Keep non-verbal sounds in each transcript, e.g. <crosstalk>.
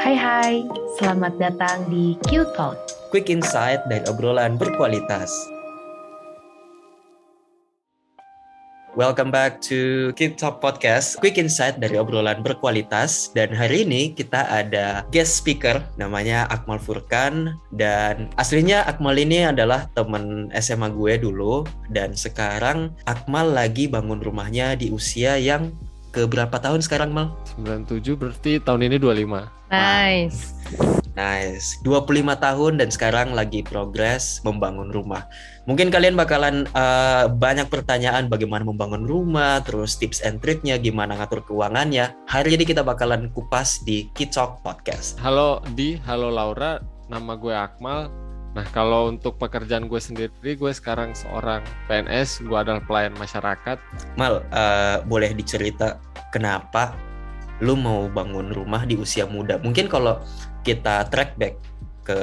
Hai hai, selamat datang di Q Talk. Quick insight dari obrolan berkualitas. Welcome back to Q Talk Podcast, quick insight dari obrolan berkualitas. Dan hari ini kita ada guest speaker, namanya Akmal Furkan. Dan aslinya Akmal ini adalah temen SMA gue dulu. Dan sekarang Akmal lagi bangun rumahnya di usia yang ke berapa tahun sekarang Mal? 97 berarti tahun ini 25. Nice. Nice. 25 tahun dan sekarang lagi progres membangun rumah. Mungkin kalian bakalan uh, banyak pertanyaan bagaimana membangun rumah, terus tips and triknya, gimana ngatur keuangannya. Hari ini kita bakalan kupas di Kitok Podcast. Halo Di, halo Laura, nama gue Akmal. Nah kalau untuk pekerjaan gue sendiri, gue sekarang seorang PNS, gue adalah pelayan masyarakat. Mal, uh, boleh dicerita kenapa lu mau bangun rumah di usia muda? Mungkin kalau kita track back ke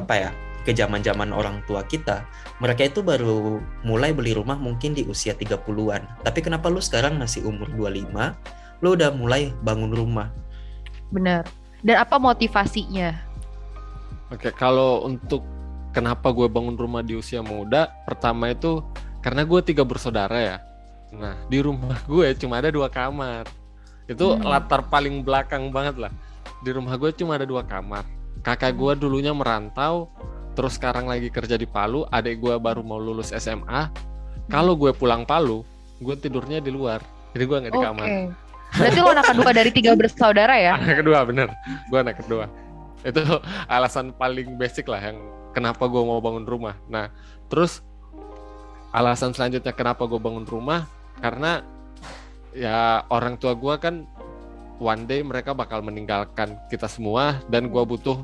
apa ya, ke zaman-zaman orang tua kita, mereka itu baru mulai beli rumah mungkin di usia 30-an. Tapi kenapa lu sekarang masih umur 25, lu udah mulai bangun rumah? Bener. Dan apa motivasinya? Oke, kalau untuk kenapa gue bangun rumah di usia muda? Pertama itu karena gue tiga bersaudara ya. Nah di rumah <laughs> gue cuma ada dua kamar. Itu hmm. latar paling belakang banget lah. Di rumah gue cuma ada dua kamar. Kakak gue dulunya merantau terus sekarang lagi kerja di Palu. Adik gue baru mau lulus SMA kalau gue pulang Palu gue tidurnya di luar. Jadi gue nggak di okay. kamar <laughs> berarti lo anak kedua dari tiga bersaudara ya? Anak kedua bener. Gue anak kedua. Itu <laughs> alasan paling basic lah yang kenapa gue mau bangun rumah. Nah terus alasan selanjutnya kenapa gue bangun rumah karena ya orang tua gue kan one day mereka bakal meninggalkan kita semua dan gue butuh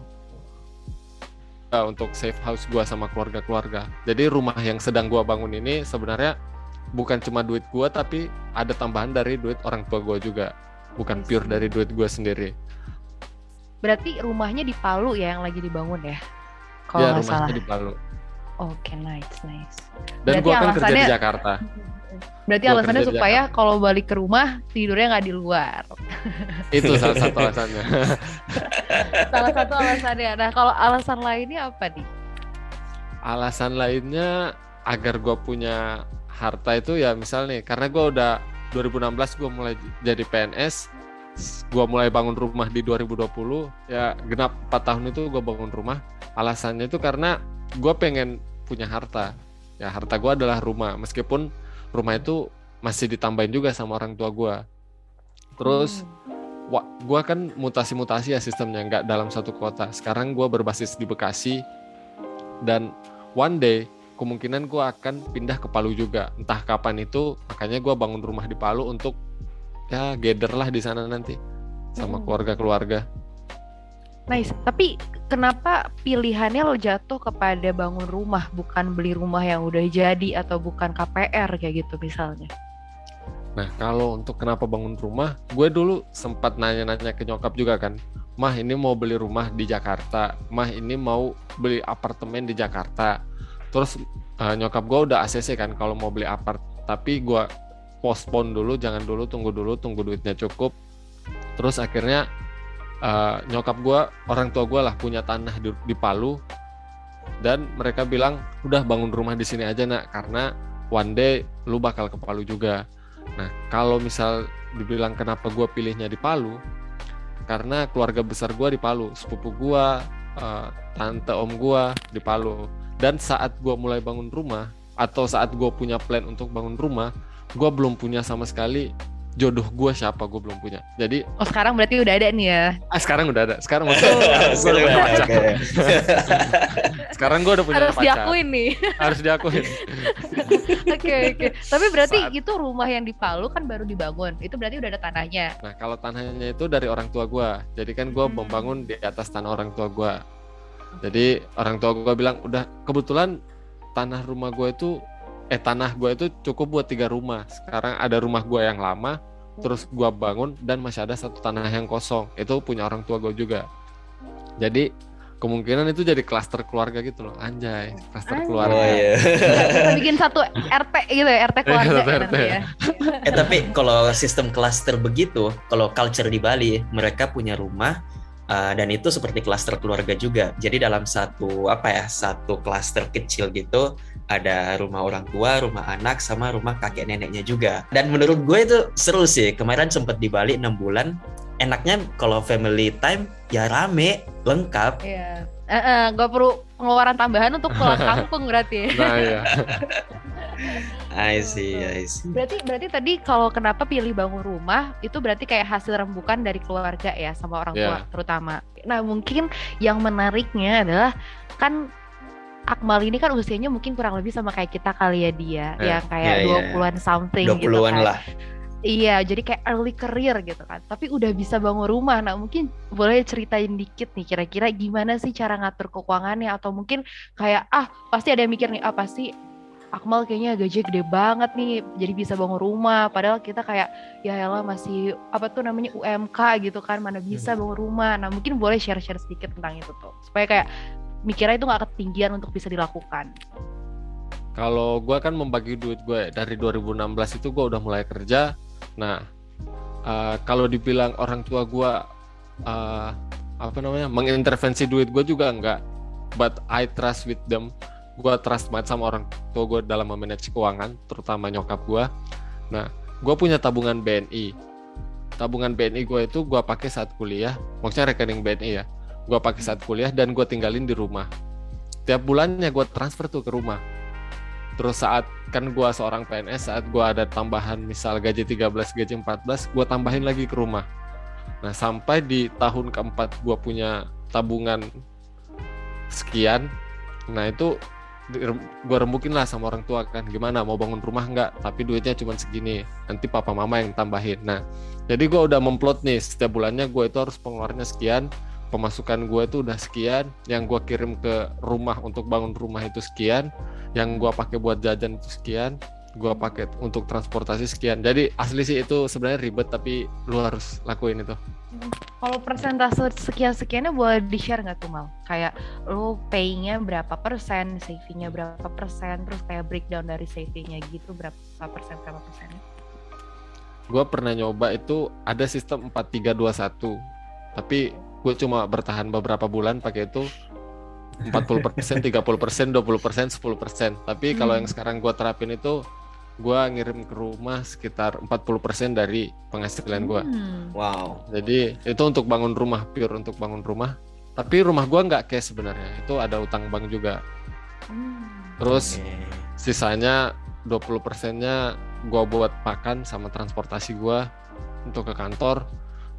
uh, untuk safe house gue sama keluarga-keluarga. Jadi rumah yang sedang gue bangun ini sebenarnya bukan cuma duit gue tapi ada tambahan dari duit orang tua gue juga. Bukan pure dari duit gue sendiri. Berarti rumahnya di Palu ya yang lagi dibangun ya kalau ya, rumahnya salah. di Palu. Oke, okay, nice, nice. Dan gue kan kerja di Jakarta. Berarti gua alasannya supaya kalau balik ke rumah tidurnya nggak di luar. <laughs> Itu salah satu alasannya. <laughs> salah satu alasannya. Nah, kalau alasan lainnya apa nih? Alasan lainnya agar gue punya harta itu ya misal nih, karena gue udah 2016 gue mulai jadi PNS, gue mulai bangun rumah di 2020 ya genap 4 tahun itu gue bangun rumah. Alasannya itu karena gue pengen punya harta. Ya harta gue adalah rumah. Meskipun rumah itu masih ditambahin juga sama orang tua gue terus hmm. gue kan mutasi-mutasi ya sistemnya nggak dalam satu kota. Sekarang gue berbasis di Bekasi. Dan one day kemungkinan gue akan pindah ke Palu juga. Entah kapan itu makanya gue bangun rumah di Palu untuk ya gather lah di sana nanti sama keluarga-keluarga. Nice. Tapi kenapa pilihannya lo jatuh kepada bangun rumah bukan beli rumah yang udah jadi atau bukan KPR kayak gitu misalnya? Nah kalau untuk kenapa bangun rumah, gue dulu sempat nanya-nanya ke nyokap juga kan, mah ini mau beli rumah di Jakarta, mah ini mau beli apartemen di Jakarta. Terus uh, nyokap gue udah ACC kan kalau mau beli apart, tapi gue postpone dulu jangan dulu tunggu dulu tunggu duitnya cukup. Terus akhirnya uh, nyokap gue orang tua gue lah punya tanah di, di Palu. Dan mereka bilang udah bangun rumah di sini aja nak karena one day lu bakal ke Palu juga. Nah kalau misal dibilang kenapa gue pilihnya di Palu karena keluarga besar gue di Palu sepupu gue uh, tante om gue di Palu. Dan saat gue mulai bangun rumah atau saat gue punya plan untuk bangun rumah gue belum punya sama sekali jodoh gue siapa gue belum punya. Jadi oh sekarang berarti udah ada nih ya? Ah sekarang udah ada. Sekarang gue udah punya pacar. Sekarang gue udah punya harus pacar. diakuin nih. Harus diakuin <laughs> oke oke. Okay, okay. tapi berarti Saat... itu rumah yang di Palu kan baru dibangun. Itu berarti udah ada tanahnya? Nah kalau tanahnya itu dari orang tua gue jadi kan gue hmm. membangun di atas tanah orang tua gue jadi orang tua gue bilang udah kebetulan tanah rumah gue itu eh tanah gue itu cukup buat tiga rumah. Sekarang ada rumah gue yang lama terus gue bangun dan masih ada satu tanah yang kosong. Itu punya orang tua gue juga. Jadi kemungkinan itu jadi klaster keluarga gitu loh. Anjay klaster keluarga. Oh, iya. bikin satu RT gitu ya RT keluarga ya, RT. ya. Eh tapi kalau sistem klaster begitu kalau culture di Bali mereka punya rumah Uh, dan itu seperti klaster keluarga juga. Jadi dalam satu apa ya satu klaster kecil gitu ada rumah orang tua, rumah anak, sama rumah kakek neneknya juga. Dan menurut gue itu seru sih. Kemarin sempat di Bali enam bulan. Enaknya kalau family time ya rame, lengkap. Iya. Uh, uh, gak perlu pengeluaran tambahan untuk pulang <laughs> kampung berarti. Nah iya. <laughs> I see, I see. Berarti berarti tadi kalau kenapa pilih bangun rumah itu berarti kayak hasil rembukan dari keluarga ya sama orang tua Yeah. terutama. Nah, mungkin yang menariknya adalah kan Akmal ini kan usianya mungkin kurang lebih sama kayak kita kali ya dia, Yeah. yang kayak Yeah, yeah. 20-an something gitu 20-an kan. lah. Iya, jadi kayak early career gitu kan. Tapi udah bisa bangun rumah. Nah, mungkin boleh ceritain dikit nih kira-kira gimana sih cara ngatur keuangannya atau mungkin kayak ah pasti ada yang mikir nih ah pasti Akmal kayaknya gaji gede banget nih jadi bisa bangun rumah padahal kita kayak ya elah masih apa tuh namanya UMK gitu kan mana bisa bangun rumah. Nah, mungkin boleh share-share sedikit tentang itu tuh supaya kayak mikirnya itu nggak ketinggian untuk bisa dilakukan. Kalau gue kan membagi duit gue dari 2016 itu gue udah mulai kerja. Nah, eh, kalau dibilang orang tua gue eh, apa namanya mengintervensi duit gue juga enggak. But I trust with them. Gue trust banget sama orang tua gue dalam memanage keuangan, terutama nyokap gue. Nah, gue punya tabungan BNI. Tabungan BNI gue itu gue pakai saat kuliah. Maksudnya rekening BNI ya. Gue pakai saat kuliah dan gue tinggalin di rumah. Tiap bulannya gue transfer tuh ke rumah terus saat kan gua seorang PNS saat gua ada tambahan misal gaji 13 gaji 14 gua tambahin lagi ke rumah nah sampai di tahun keempat gua punya tabungan sekian nah itu gua rembukin lah sama orang tua kan. Gimana mau bangun rumah nggak? Tapi duitnya cuma segini. Nanti papa mama yang tambahin. Nah jadi gua udah memplot nih setiap bulannya gua itu harus pengeluarannya sekian pemasukan gue itu udah sekian yang gua kirim ke rumah untuk bangun rumah itu sekian yang gua pakai buat jajan itu sekian gua pakai untuk transportasi sekian. Jadi asli sih itu sebenarnya ribet tapi lu harus lakuin itu Kalau persentase sekian-sekiannya boleh di-share nggak tuh Mal? Kayak lu pay-nya berapa persen, saving-nya berapa persen, terus kayak breakdown dari saving-nya gitu berapa persen, berapa persennya? gua pernah nyoba itu ada sistem 4321 tapi gue cuma bertahan beberapa bulan pakai itu 40%, 30%, 20%, 10%. Tapi kalau yang Hmm. sekarang gua terapin itu gua ngirim ke rumah sekitar 40% dari penghasilan gua. Hmm. Wow. Jadi itu untuk bangun rumah, pure untuk bangun rumah. Tapi rumah gua nggak cash sebenarnya. Itu ada utang bank juga. Hmm. Terus Oke. sisanya 20%-nya gua buat makan sama transportasi gua untuk ke kantor.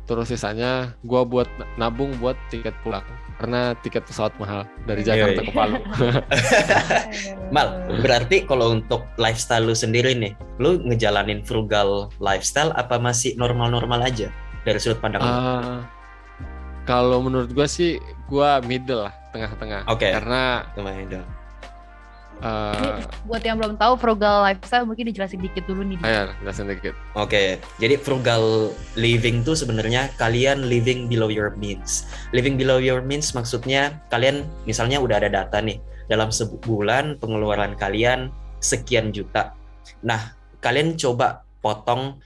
Terus sisanya gua buat nabung buat tiket pulang karena tiket pesawat mahal dari Iya, Jakarta iya. ke Palu. <laughs> Mal, berarti kalau untuk lifestyle lu sendiri nih, lu ngejalanin frugal lifestyle apa masih normal-normal aja dari sudut pandang lu? Ah, kalau menurut gua sih gua middle lah, tengah-tengah. Oke. Karena Lumayan dong. Eh Buat yang belum tahu frugal lifestyle mungkin dijelasin dikit dulu nih. ayo jelasin dikit. Oke, jadi frugal living tuh sebenarnya kalian living below your means. Living below your means maksudnya kalian misalnya udah ada data nih, dalam sebulan pengeluaran kalian sekian juta. Nah, kalian coba potong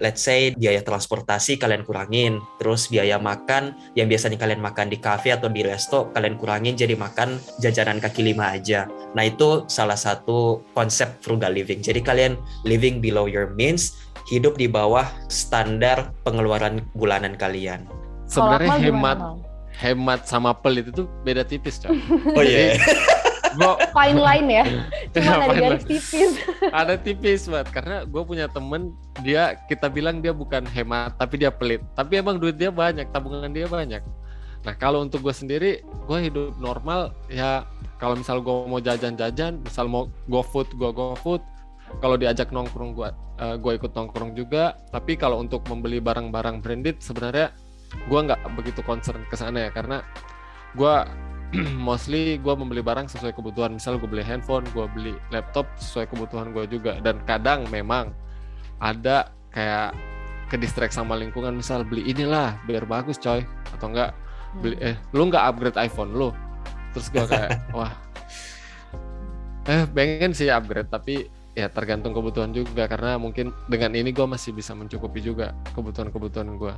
let's say biaya transportasi kalian kurangin, terus biaya makan yang biasanya kalian makan di cafe atau di resto kalian kurangin jadi makan jajanan kaki lima aja. Nah, itu salah satu konsep frugal living. Jadi kalian living below your means, hidup di bawah standar pengeluaran bulanan kalian. Sebenarnya hemat hemat sama pelit itu beda tipis, coy. Oh iya. Gua fine line ya. <laughs> Cuma ada garis line. tipis. <laughs> Ada tipis banget karena gue punya temen dia kita bilang dia bukan hemat tapi dia pelit. Tapi emang duit dia banyak tabungan dia banyak. Nah kalau untuk gue sendiri gue hidup normal ya kalau misal gue mau jajan-jajan misal mau go food gue go food. Kalau diajak nongkrong gue gue ikut nongkrong juga. Tapi kalau untuk membeli barang-barang branded sebenarnya gue nggak begitu concern ke sana ya karena gue <clears throat> mostly gue membeli barang sesuai kebutuhan. Misal gue beli handphone gue beli laptop sesuai kebutuhan gue juga. Dan kadang memang ada kayak ke distract sama lingkungan. Misal beli inilah biar bagus coy. Atau enggak beli eh lu nggak upgrade iPhone lu. Terus gue kayak <laughs> wah. Eh pengen sih upgrade tapi ya tergantung kebutuhan juga. Karena mungkin dengan ini gue masih bisa mencukupi juga kebutuhan-kebutuhan gue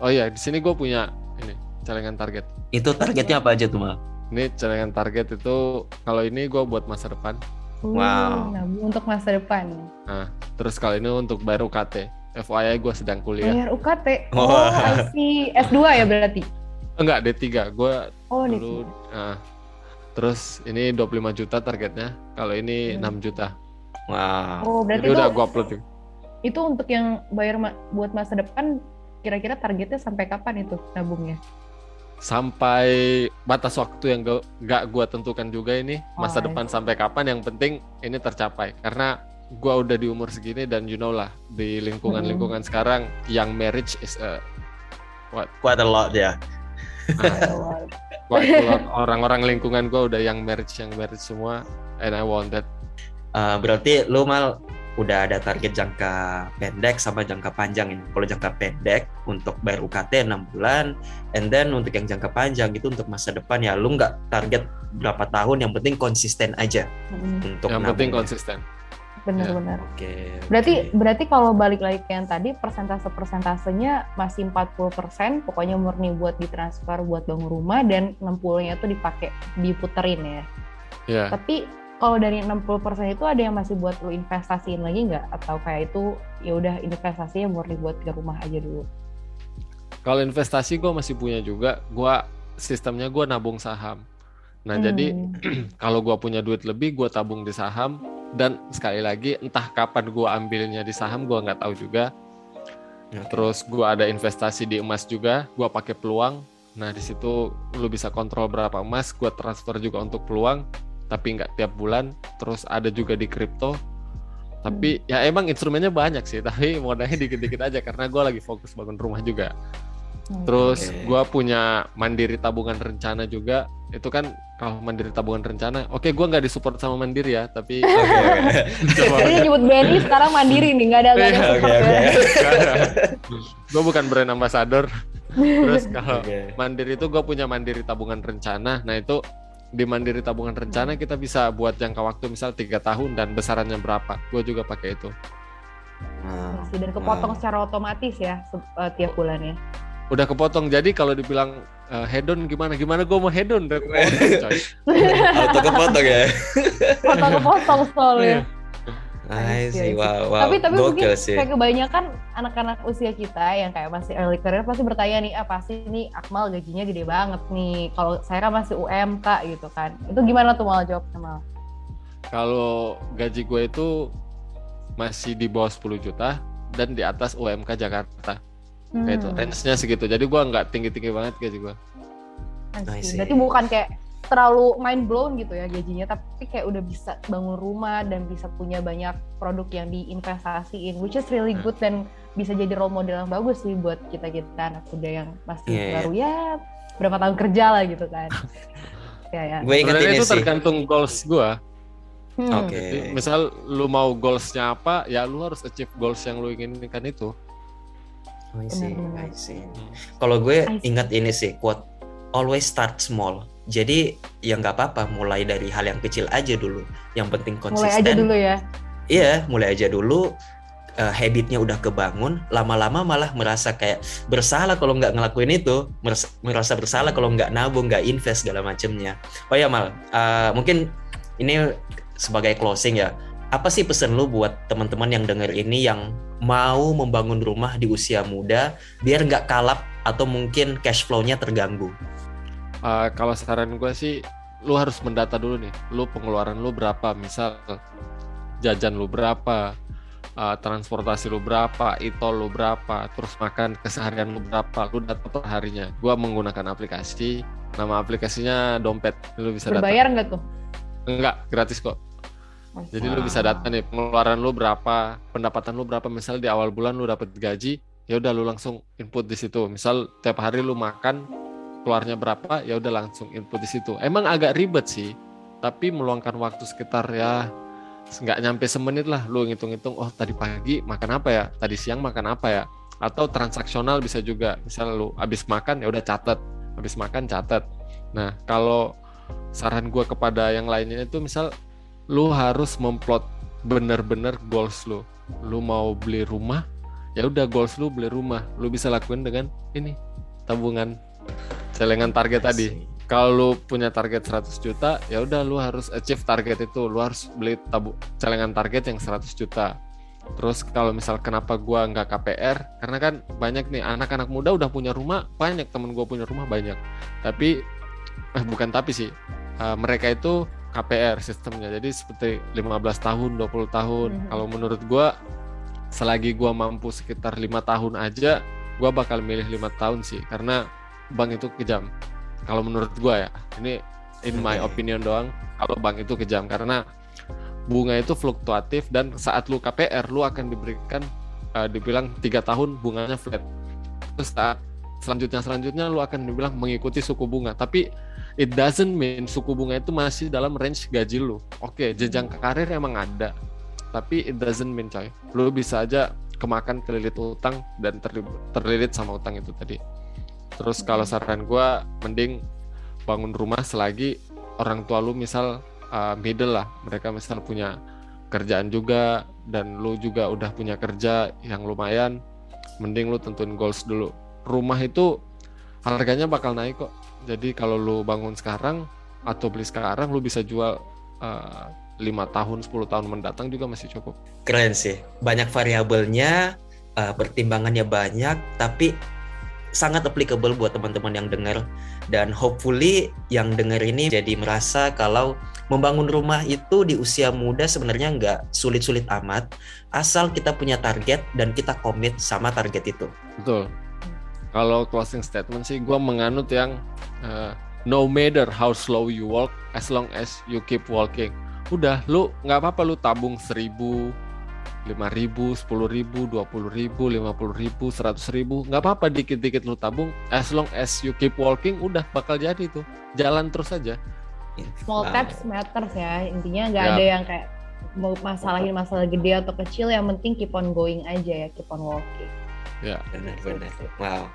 oh iya di sini gue punya ini celengan target. Itu targetnya apa aja tuh mal? Ini celengan target itu kalau ini gue buat masa depan. Wow. Nabung untuk masa depan. Terus kalau ini untuk bayar UKT. FYI gue sedang kuliah. Bayar UKT. Oh, I see. S2 ya berarti? Enggak, D3. Gue Oh, nih. dulu nah, terus ini 25 juta targetnya. Kalau ini Hmm. 6 juta. Wow. Oh, berarti Jadi itu udah gue upload. itu untuk yang bayar ma- buat masa depan kira-kira targetnya sampai kapan itu nabungnya? Sampai batas waktu yang gak, gak gue tentukan juga ini masa Oh, depan sampai kapan. Yang penting ini tercapai. Karena gue udah di umur segini dan you know lah di lingkungan-lingkungan sekarang yang marriage is a Quite a lot ya. ah, quite a lot. <laughs> orang-orang lingkungan gue udah yang marriage yang marriage semua and I want that Eh, berarti lu mal udah ada target jangka pendek sama jangka panjang ini. Kalau jangka pendek untuk bayar UKT 6 bulan, and then untuk yang jangka panjang itu untuk masa depan ya lu nggak target berapa tahun, yang penting konsisten aja Mm, untuk yang penting konsisten Benar-benar. Oke. Berarti oke. berarti kalau balik lagi ke yang tadi persentase persentasenya masih 40% pokoknya murni buat ditransfer buat bangun rumah dan 60-nya itu dipakai diputerin ya. ya Tapi kalau dari 60% itu ada yang masih buat lu investasiin lagi nggak? Atau kayak itu ya udah investasinya murni buat ke rumah aja dulu. kalau investasi gue masih punya juga. Gue sistemnya gue nabung saham. Nah jadi Hmm. <clears throat> kalau gue punya duit lebih gue tabung di saham. Dan sekali lagi entah kapan gue ambilnya di saham gue nggak tahu juga. Terus gue ada investasi di emas juga gue pakai peluang. Nah di situ lu bisa kontrol berapa emas gue transfer juga untuk peluang tapi nggak tiap bulan. Terus ada juga di kripto. Tapi ya emang instrumennya banyak sih <laughs> tapi modalnya dikit-dikit aja karena gue lagi fokus bangun rumah juga. Hmm. terus Oke. gue punya mandiri tabungan rencana juga. Itu kan kalau mandiri tabungan rencana oke gue nggak disupport sama mandiri ya tapi Tadi nyebut BNI sekarang mandiri nih nggak ada nggak ada support oke, ya. gue bukan brand ambassador. <laughs> Terus kalau Oke. mandiri itu gue punya mandiri tabungan rencana. Nah itu di mandiri tabungan rencana kita bisa buat jangka waktu misal tiga tahun dan besarannya berapa gue juga pakai itu Wow. Masih dan kepotong secara otomatis ya eh, tiap bulannya. udah kepotong jadi kalau dibilang eh, hedon gimana gimana gue mau hedon udah kepotong <laughs> coy Auto kepotong ya. Potong kepotong soalnya. I see, see. I see. Wow, wow. tapi tapi mungkin Gokil sih. kayak kebanyakan anak-anak usia kita yang kayak masih early career pasti bertanya nih ah pasti nih Akmal gajinya gede banget nih. Kalau saya kan masih UMK gitu kan. Itu gimana tuh mal? Jawabnya mal. Kalau gaji gue itu masih di bawah 10 juta dan di atas UMK Jakarta. Kayak itu Hmm, range-nya segitu. Jadi gue nggak tinggi-tinggi banget gaji gue berarti bukan kayak terlalu mind blown gitu ya gajinya tapi kayak udah bisa bangun rumah dan bisa punya banyak produk yang diinvestasiin which is really Hmm. good dan bisa jadi role model yang bagus sih buat kita kita anak muda yang masih Iya, iya. baru ya berapa tahun kerja lah gitu kan <laughs> ya ya Gue ini itu sih. tergantung goals gue Hmm. Oke. Jadi, misal lu mau goalsnya apa ya lu harus achieve goals yang lu inginkan itu I see. I see. Kalau gue ingat ini sih quote always start small. Jadi ya nggak apa-apa mulai dari hal yang kecil aja dulu. Yang penting konsisten. mulai aja dulu ya Iya, mulai aja dulu. Eh, habitnya udah kebangun, lama-lama malah merasa kayak bersalah kalau nggak ngelakuin itu, merasa, merasa bersalah kalau nggak nabung, nggak invest segala macemnya. Oh ya mal, eh, mungkin ini sebagai closing ya. Apa sih pesan lu buat teman-teman yang denger ini yang mau membangun rumah di usia muda biar nggak kalap atau mungkin cash flow-nya terganggu? Uh, kalau saran gue sih lu harus mendata dulu nih lu pengeluaran lu berapa. Misal jajan lu berapa uh, transportasi lu berapa itol lu berapa terus makan keseharian lu berapa lu data per harinya gua menggunakan aplikasi nama aplikasinya dompet. Lu bisa data. Berbayar nggak tuh? Enggak gratis kok. Jadi lu bisa data nih pengeluaran lu berapa pendapatan lu berapa. Misal di awal bulan lu dapat gaji ya udah lu langsung input di situ. Misal tiap hari lu makan keluarnya berapa ya udah langsung input di situ. Emang agak ribet sih tapi meluangkan waktu sekitar ya nggak nyampe semenit lah lu ngitung-ngitung oh tadi pagi makan apa ya tadi siang makan apa ya. Atau transaksional bisa juga misal lu habis makan ya udah catat habis makan catat nah kalau saran gue kepada yang lainnya itu misal lu harus memplot bener-bener goals lu. Lu mau beli rumah ya udah goals lu beli rumah. Lu bisa lakuin dengan ini tabungan celengan target tadi. Asik. Kalau lu punya target 100 juta, ya udah lu harus achieve target itu. Lu harus beli tabu celengan target yang 100 juta. Terus kalau misal kenapa gua nggak KPR? Karena kan banyak nih anak-anak muda udah punya rumah, banyak temen gua punya rumah banyak. Tapi eh bukan tapi sih. eh, mereka itu KPR sistemnya. Jadi seperti 15 tahun, 20 tahun. Mhm. Kalau menurut gua selagi gua mampu sekitar lima tahun aja, gua bakal milih lima tahun sih karena bank itu kejam. Kalau menurut gua ya, ini in my opinion doang. Kalau bank itu kejam karena bunga itu fluktuatif dan saat lu KPR lu akan diberikan eh, dibilang tiga tahun bunganya flat. Terus saat selanjutnya selanjutnya lu akan dibilang mengikuti suku bunga. Tapi it doesn't mean suku bunga itu masih dalam range gaji lu. Oke, jenjang karir emang ada, tapi it doesn't mean coy. Lu bisa aja kemakan kelilit utang dan terli- terlilit sama utang itu tadi. Terus kalau saran gua mending bangun rumah selagi orang tua lu misal uh, middle lah, mereka misal punya kerjaan juga dan lu juga udah punya kerja yang lumayan, mending lu tentuin goals dulu. Rumah itu harganya bakal naik kok. Jadi kalau lu bangun sekarang atau beli sekarang lu bisa jual uh, tahun 10 tahun mendatang juga masih cukup. Keren sih. Banyak variabelnya, uh, pertimbangannya banyak, tapi sangat applicable buat teman-teman yang dengar dan hopefully yang dengar ini jadi merasa kalau membangun rumah itu di usia muda sebenarnya nggak sulit-sulit amat asal kita punya target dan kita komit sama target itu. Betul. Kalau closing statement sih gue menganut yang uh, no matter how slow you walk as long as you keep walking. Udah, lu nggak apa-apa lu tabung seribu, lima ribu, sepuluh ribu, dua puluh ribu, lima puluh ribu, seratus ribu, nggak apa-apa dikit-dikit lu tabung. As long as you keep walking, udah bakal jadi tuh. Jalan terus aja. Small Wow. steps matters ya. Intinya nggak ada yang kayak mau masalahin masalah gede atau kecil yang penting keep on going aja ya, keep on walking. Ya. Benar-benar. Wow.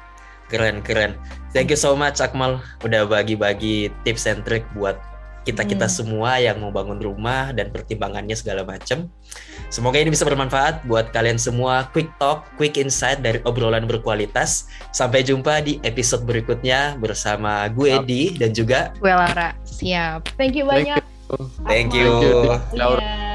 Keren, keren. Thank you so much Akmal udah bagi-bagi tips and trick buat kita-kita Hmm. semua yang mau bangun rumah dan pertimbangannya segala macam. Semoga ini bisa bermanfaat buat kalian semua. Quick talk, quick insight dari obrolan berkualitas. Sampai jumpa di episode berikutnya bersama gue Siap. Edi dan juga Gue Lara. Siap. Thank you Thank banyak. thank you. Thank you. Laura. Iya.